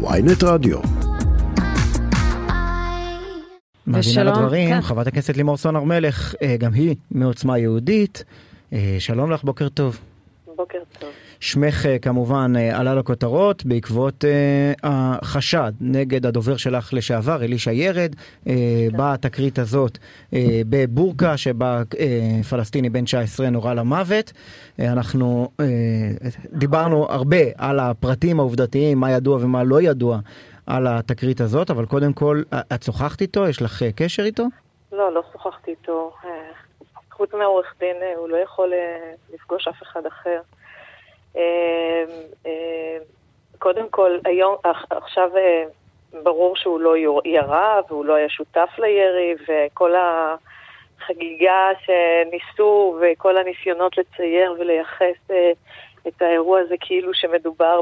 ויינט רדיו. מאזינה לדברים, כן. חברת הכנסת לימור סון הר מלך, אה, גם היא מעוצמה יהודית. אה, שלום לך, בוקר טוב. בוקר טוב. שמך אה, כמובן אה, עלה לכותרות בעקבות אה, החשד נגד הדובר שלך לשעבר, אלישע ירד. אה, באה התקרית הזאת בבורקה, שבה פלסטיני בן 19 נורה למוות. אנחנו דיברנו הרבה על הפרטים העובדתיים, מה ידוע ומה לא ידוע על התקרית הזאת, אבל קודם כל, את שוחחת איתו? יש לך קשר איתו? לא, לא שוחחתי איתו. חוץ מעורך דין, אה, הוא לא יכול אה, לפגוש אף אחד אחר. אה, קודם כל, היום, עכ- עכשיו ברור שהוא לא ירה והוא לא היה שותף לירי, וכל החגיגה שניסו וכל הניסיונות לצייר ולייחס את האירוע הזה כאילו שמדובר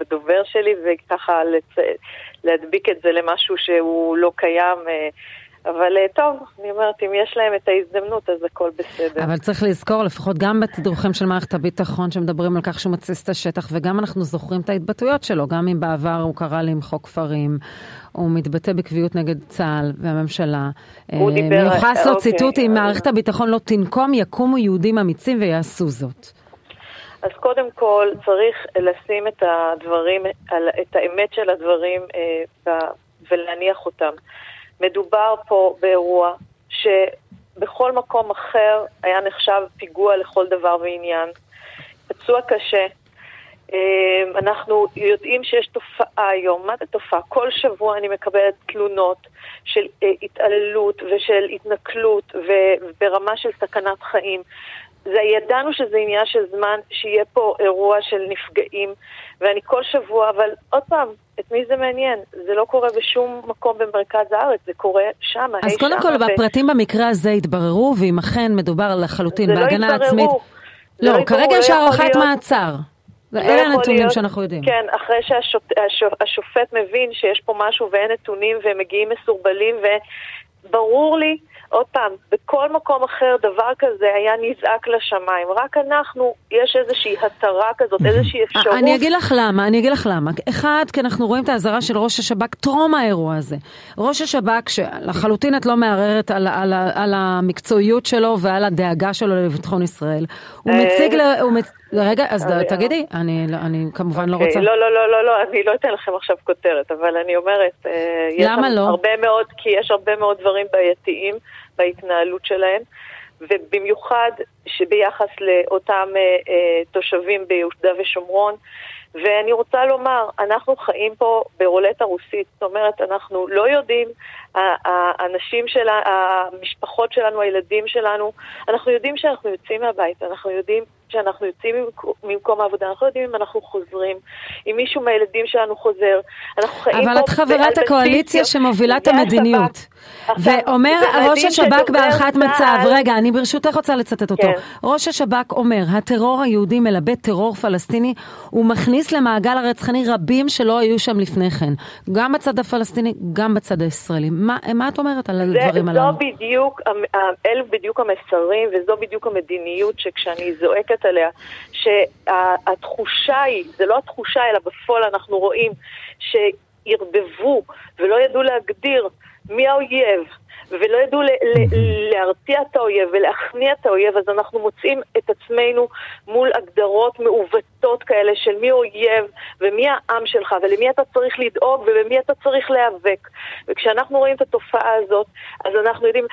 בדובר שלי, וככה לצ... להדביק את זה למשהו שהוא לא קיים. אה, אבל אה, טוב, אני אומרת, אם יש להם את ההזדמנות, אז הכל בסדר. אבל צריך לזכור, לפחות גם בתדרוכים של מערכת הביטחון, שמדברים על כך שהוא מתסיס את השטח, וגם אנחנו זוכרים את ההתבטאויות שלו, גם אם בעבר הוא קרא למחוק כפרים, הוא מתבטא בקביעות נגד צה"ל והממשלה. הוא אה, דיבר- מיוחס לו אוקיי, ציטוט, אם מערכת הביטחון לא תנקום, יקומו יהודים אמיצים ויעשו זאת. אז קודם כל צריך לשים את הדברים, את האמת של הדברים אה, ולהניח אותם. מדובר פה באירוע שבכל מקום אחר היה נחשב פיגוע לכל דבר ועניין. פצוע קשה. אה, אנחנו יודעים שיש תופעה היום, מה זה תופעה? כל שבוע אני מקבלת תלונות של אה, התעללות ושל התנכלות וברמה של סכנת חיים. זה, ידענו שזה עניין של זמן, שיהיה פה אירוע של נפגעים, ואני כל שבוע, אבל עוד פעם, את מי זה מעניין? זה לא קורה בשום מקום במרכז הארץ, זה קורה שם, אז קודם כל, הפרטים במקרה הזה התבררו, ואם אכן מדובר לחלוטין לא בהגנה התבררו. עצמית... זה לא, לא כרגע התבררו, יש לא להיות- מעצר. לא אלה הנתונים להיות- שאנחנו יודעים. כן, אחרי שהשופט מבין שיש פה משהו ואין נתונים והם מגיעים מסורבלים, וברור לי, עוד פעם, בכל מקום אחר דבר כזה היה נזעק לשמיים. רק אנחנו, יש איזושהי התרה כזאת, איזושהי אפשרות. אה, אני אגיד לך למה, אני אגיד לך למה. אחד, כי אנחנו רואים את האזהרה של ראש השב"כ טרום האירוע הזה. ראש השב"כ, שלחלוטין את לא מערערת על, על, על, על המקצועיות שלו ועל הדאגה שלו לביטחון ישראל. הוא אה, מציג, ל, הוא מצ... רגע, אז תגידי, אני, לא- אני כמובן לא אוקיי, רוצה... לא, לא, לא, לא, לא, אני לא אתן לכם עכשיו כותרת, אבל אני אומרת, אה, למה לא? הרבה מאוד, כי יש הרבה מאוד דברים בעייתיים בהתנהלות שלהם, ובמיוחד שביחס לאותם אה, אה, תושבים ביהודה ושומרון. ואני רוצה לומר, אנחנו חיים פה ברולטה רוסית, זאת אומרת, אנחנו לא יודעים, האנשים שלנו, המשפחות שלנו, הילדים שלנו, אנחנו יודעים שאנחנו יוצאים מהבית, אנחנו יודעים שאנחנו יוצאים ממק- ממקום העבודה, אנחנו יודעים אם אנחנו חוזרים, אם מישהו מהילדים שלנו חוזר. אנחנו חיים אבל את חברת הקואליציה שמובילה את המדיניות. השב"כ. עכשיו, ואומר ראש השב"כ בהערכת מצב, צה"ל- רגע, אני ברשותך רוצה לצטט אותו. כן. ראש השב"כ אומר, הטרור היהודי מלבה טרור פלסטיני, הוא מכניס למעגל הרצחני רבים שלא היו שם לפני כן. גם בצד הפלסטיני, גם בצד הישראלי. מה, מה את אומרת על הדברים זו הללו? בדיוק, המ- ה- אלו בדיוק המסרים וזו בדיוק המדיניות שכשאני זועקת עליה, שהתחושה היא, זה לא התחושה אלא בפועל אנחנו רואים שערבבו ולא ידעו להגדיר מי האויב ולא ידעו ל- ל- להרתיע את האויב ולהכניע את האויב, אז אנחנו מוצאים את עצמנו מול הגדרות מעוותות כאלה של מי אויב ומי העם שלך ולמי אתה צריך לדאוג ובמי אתה צריך להיאבק. וכשאנחנו רואים את התופעה הזאת, אז אנחנו יודעים,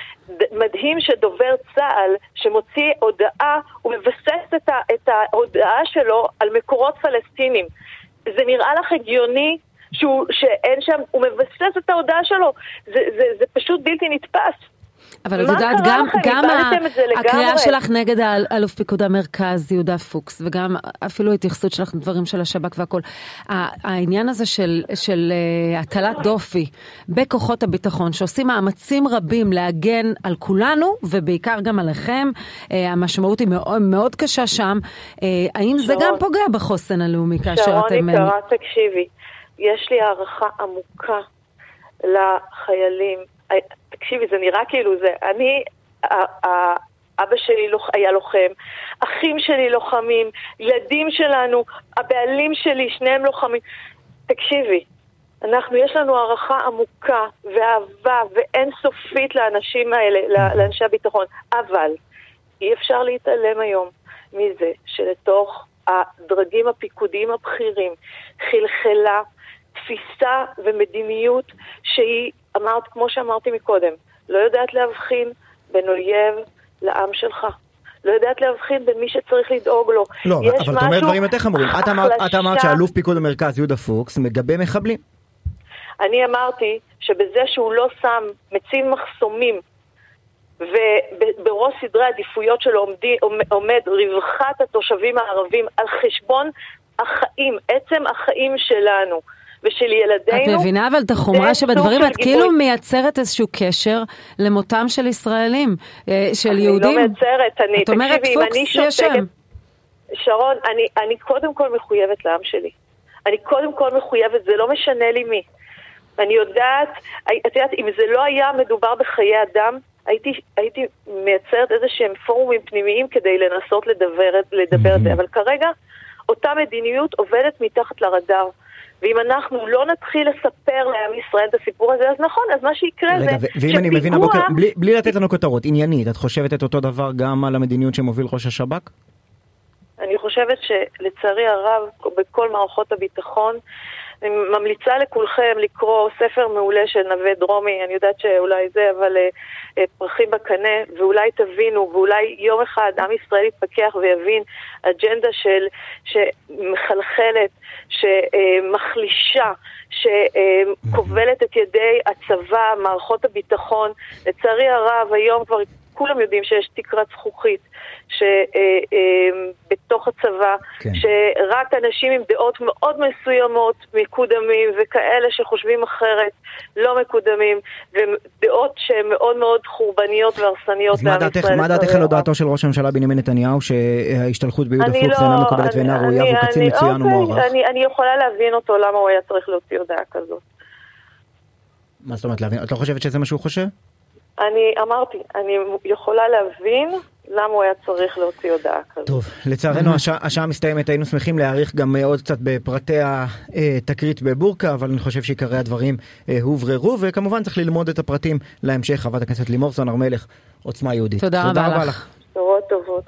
מדהים שדובר צה"ל שמוציא הודעה, הוא מבסס את, ה- את ההודעה שלו על מקורות פלסטינים. זה נראה לך הגיוני? שהוא, שאין שם, הוא מבסס את ההודעה שלו, זה, זה, זה פשוט בלתי נתפס. אבל את יודעת, גם, לכם? גם זה הקריאה. שלך נגד האל- אלוף פיקוד המרכז, יהודה פוקס, וגם אפילו התייחסות שלך לדברים של השב"כ והכל. ה- העניין הזה של, של אה, הטלת דופי בכוחות הביטחון, שעושים מאמצים רבים להגן על כולנו, ובעיקר גם עליכם, אה, המשמעות היא מאוד, מאוד קשה שם. אה, האם זה שרון. גם פוגע בחוסן הלאומי כאשר שרון אתם... אה, יקרה, תקשיבי, יש לי הערכה עמוקה לחיילים. אה, תקשיבי, זה נראה כאילו זה, אני, אבא שלי היה לוחם, אחים שלי לוחמים, ילדים שלנו, הבעלים שלי, שניהם לוחמים. תקשיבי, אנחנו, יש לנו הערכה עמוקה ואהבה ואינסופית לאנשים האלה, לאנשי הביטחון, אבל אי אפשר להתעלם היום מזה שלתוך הדרגים הפיקודיים הבכירים חלחלה תפיסה ומדיניות שהיא, אמרת, כמו שאמרתי מקודם, לא יודעת להבחין בין אויב לעם שלך. לא יודעת להבחין בין מי שצריך לדאוג לו. לא, אבל את אומרת דברים יותר חמורים. את אמרת, את אמרת שאלוף פיקוד המרכז יהודה פוקס מגבה מחבלים. אני אמרתי שבזה שהוא לא שם, מציב מחסומים ובראש סדרי העדיפויות שלו עומד, עומד רווחת התושבים הערבים על חשבון החיים, עצם החיים שלנו. ושל ילדינו. את מבינה אבל את החומרה שבדברים, את כאילו מייצרת איזשהו קשר למותם של ישראלים, אה, של אני יהודים. אני לא מייצרת, אני, את אומרת פוקס יש שם. שרון, אני, אני קודם כל מחויבת לעם שלי. אני קודם כל מחויבת, זה לא משנה לי מי. אני יודעת, את יודעת, אם זה לא היה מדובר בחיי אדם, הייתי, הייתי מייצרת איזה שהם פורומים פנימיים כדי לנסות לדבר, לדבר את זה, אבל כרגע אותה מדיניות עובדת מתחת לרדאר. ואם אנחנו לא נתחיל לספר לעם ישראל את הסיפור הזה, אז נכון, אז מה שיקרה רגע, זה ואם אני מבין הבוקר, בלי, בלי לתת לנו כותרות, עניינית, את חושבת את אותו דבר גם על המדיניות שמוביל ראש השב"כ? אני חושבת שלצערי הרב, בכל מערכות הביטחון, אני ממליצה לכולכם לקרוא ספר מעולה של נווה דרומי, אני יודעת שאולי זה, אבל uh, פרחים בקנה, ואולי תבינו, ואולי יום אחד עם ישראל יתפכח ויבין אג'נדה של, שמחלחלת, שמחלישה, שכובלת את ידי הצבא, מערכות הביטחון. לצערי הרב, היום כבר כולם יודעים שיש תקרת זכוכית שבתוך אה, אה, הצבא, כן. שרק אנשים עם דעות מאוד מסוימות מקודמים, וכאלה שחושבים אחרת לא מקודמים, ודעות שהן מאוד מאוד חורבניות והרסניות לעם ישראל. מה דעתך על הודעתו של ראש הממשלה בנימין נתניהו שההשתלחות ביהודה פוקס לא, אינה מקובלת ואינה ראויה והוא קצין מצוין אוקיי, ומוערך? אני, אני יכולה להבין אותו למה הוא היה צריך להוציא הודעה כזאת. מה זאת אומרת להבין? את לא חושבת שזה מה שהוא חושב? אני אמרתי, אני יכולה להבין למה הוא היה צריך להוציא הודעה כזאת. טוב, לצערנו השעה, השעה מסתיימת, היינו שמחים להעריך גם אה, עוד קצת בפרטי התקרית בבורקה, אבל אני חושב שעיקרי הדברים אה, הובררו, וכמובן צריך ללמוד את הפרטים להמשך. חברת הכנסת לימור סון הר מלך, עוצמה יהודית. תודה, תודה רבה לך. בשורות טובות.